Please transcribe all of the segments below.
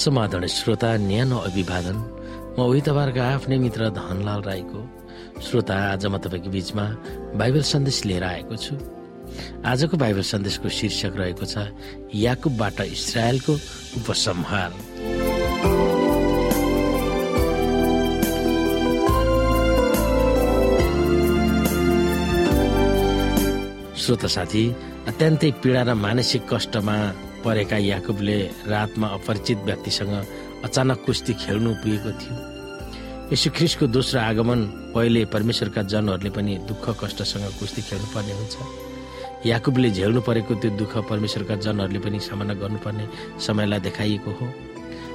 समाधान श्रोता न्यानो अभिवादन। म उही तपाईँहरूको आफ्नै मित्र धनलाल राईको। श्रोता आज म तपाईँको बिचमा बाइबल सन्देश लिएर आएको छु। आजको बाइबल सन्देशको शीर्षक रहेको छ याकुबबाट इसरायलको उपसंहार। श्रोता साथी अत्यन्तै पीडा र मानसिक कष्टमा परेका याकुबले रातमा अपरिचित व्यक्तिसँग अचानक कुस्ती खेल्नु पुगेको थियो। यसु ख्रिसको दोस्रो आगमन पहिले परमेश्वरका जनहरूले पनि दुःख कष्टसँग कुस्ती खेल्नु पर्ने हुन्छ। याकुबले झेल्नु परेको त्यो दुःख परमेश्वरका जनहरूले पनि सामना गर्नुपर्ने समयलाई देखाइएको हो।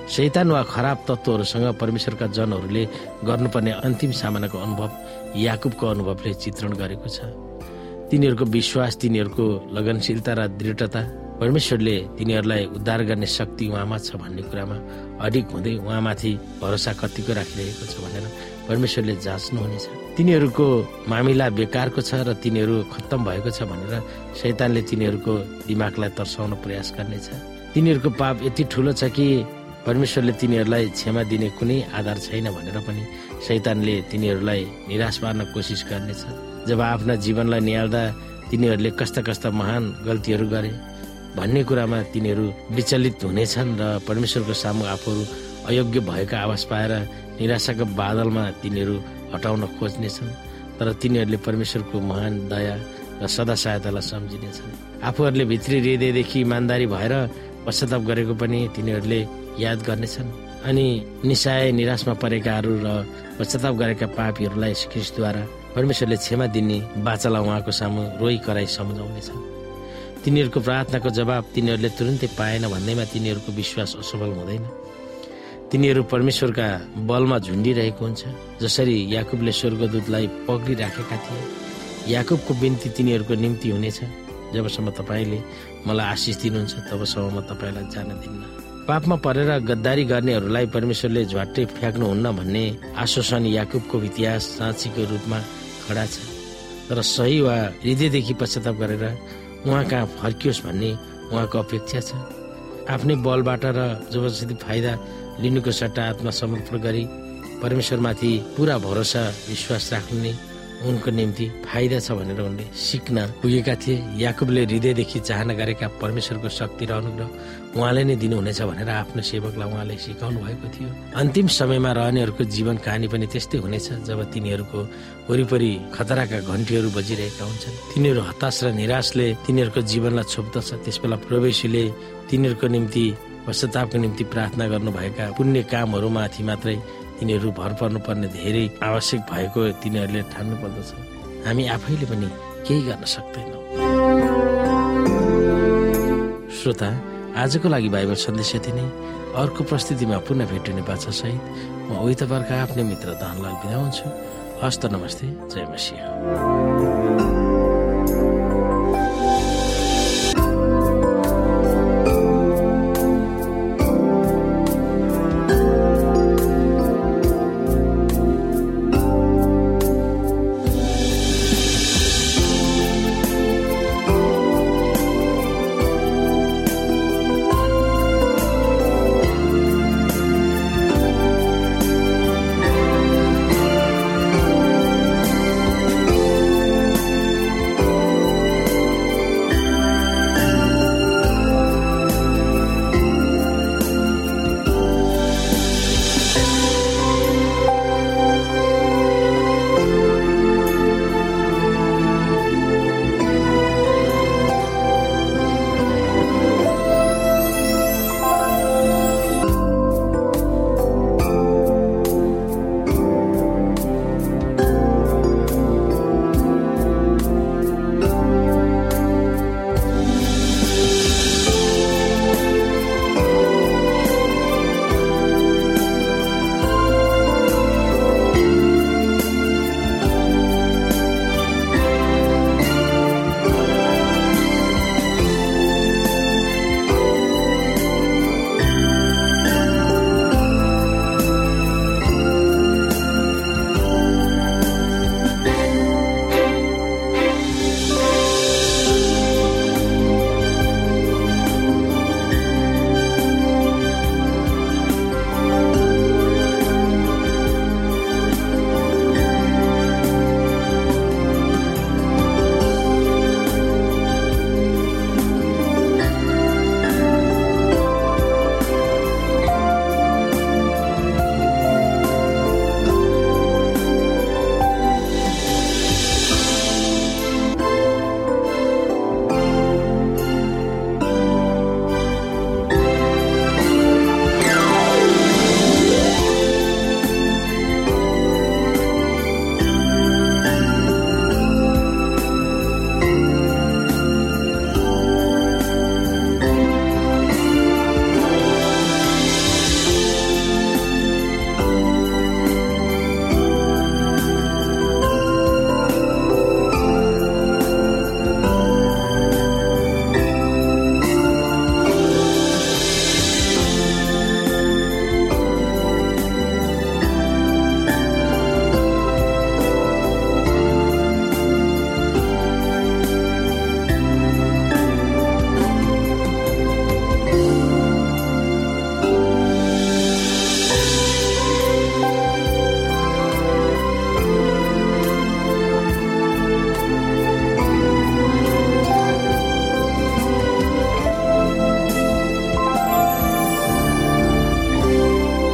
शैतान वा खराब तत्त्वहरूसँग परमेश्वरका जनहरूले गर्नुपर्ने अन्तिम सामनाको अनुभव याकुबको अनुभवले चित्रण गरेको छ। तिनीहरूको विश्वास तिनीहरूको लगनशीलता र दृढता परमेश्वरले तिनीहरूलाई उद्धार गर्ने शक्ति उहाँमा छ भन्ने कुरामा अडिक हुँदै उहाँमाथि भरोसा कतिको राखिरहेको छ भनेर परमेश्वरले जाँच्नुहुनेछ। तिनीहरूको मामिला बेकारको छ र तिनीहरू खत्तम भएको छ भनेर शैतानले तिनीहरूको दिमागलाई तर्साउन प्रयास गर्नेछ। तिनीहरूको पाप यति ठुलो छ कि परमेश्वरले तिनीहरूलाई क्षमा दिने कुनै आधार छैन भनेर पनि शैतानले तिनीहरूलाई निराश पार्न कोसिस गर्नेछ। जब आफ्ना जीवनलाई निहाल्दा तिनीहरूले कस्ता कस्ता महान गल्तीहरू गरे भन्ने कुरामा तिनीहरू विचलित हुनेछन् र परमेश्वरको सामु आफूहरू अयोग्य भएको आवाज पाएर निराशाको बादलमा तिनीहरू हटाउन खोज्नेछन् तर तिनीहरूले परमेश्वरको महान दया र सदा सहायतालाई सम्झिनेछन्। आफूहरूले भित्री हृदयदेखि इमान्दारी भएर पश्चाताप गरेको पनि तिनीहरूले याद गर्नेछन्। अनि निसाय निराशमा परेकाहरू र पश्चाताप गरेका पापीहरूलाई ख्रिस्टद्वारा परमेश्वरले क्षमा दिने बाचालाई उहाँको सामु रोई कराई सम्झाउनेछन्। तिनीहरूको प्रार्थनाको जवाब तिनीहरूले तुरन्तै पाएन भन्दैमा तिनीहरूको विश्वास असफल हुँदैन। तिनीहरू परमेश्वरका बलमा झुन्डिरहेको हुन्छ जसरी याकुबले स्वर्गदूतलाई पक्रिराखेका थिए। याकुबको बिन्ती तिनीहरूको निम्ति हुनेछ। जबसम्म तपाईँले मलाई आशिष दिनुहुन्छ तबसम्म म तपाईँलाई जान दिन्न। पापमा परेर गद्दारी गर्नेहरूलाई परमेश्वरले झ्वाट्टै फ्याँक्नुहुन्न भन्ने आश्वासन याकुबको इतिहास साँचीको रूपमा खडा छ। तर सही वा हृदयदेखि पश्चाताप गरेर उहाँ कहाँ फर्कियोस् भन्ने उहाँको अपेक्षा छ। आफ्नै बलबाट र जबरजस्ती फाइदा लिनुको सट्टा आत्मा समर्पण गरी परमेश्वरमाथि पुरा भरोसा विश्वास राख्ने उनको निम्ति फाइदा छ भनेर उनले सिक्न पुगेका थिए। याकुबले हृदयदेखि चाहना गरेका परमेश्वरको शक्ति र अनुग्रह उहाँले नै दिनुहुनेछ भनेर आफ्नो सेवकलाई उहाँले सिकाउनु भएको थियो। अन्तिम समयमा रहनेहरूको जीवन कहानी पनि त्यस्तै हुनेछ जब तिनीहरूको वरिपरि खतराका घन्टीहरू बजिरहेका हुन्छन्। तिनीहरू हताश र निराशले तिनीहरूको जीवनलाई छोप्दछ। त्यस बेला प्रवेशीले तिनीहरूको निम्ति पश्चातापको निम्ति प्रार्थना गर्नुभएका पुण्य कामहरूमाथि मात्रै तिनीहरू भर पर्नुपर्ने धेरै आवश्यक भएको तिनीहरूले ठान्नु पर्दछ हामी आफैले पनि केही गर्न सक्दैनौँ। श्रोता आजको लागि बाइबल सन्देश यति नै। अर्को प्रस्तुतिमा पुनः भेटिने बाछा सहित म तपाईँहरूको आफ्नै मित्र धनलाल बिदा हुन्छु हस्त नमस्ते जय मसिंह।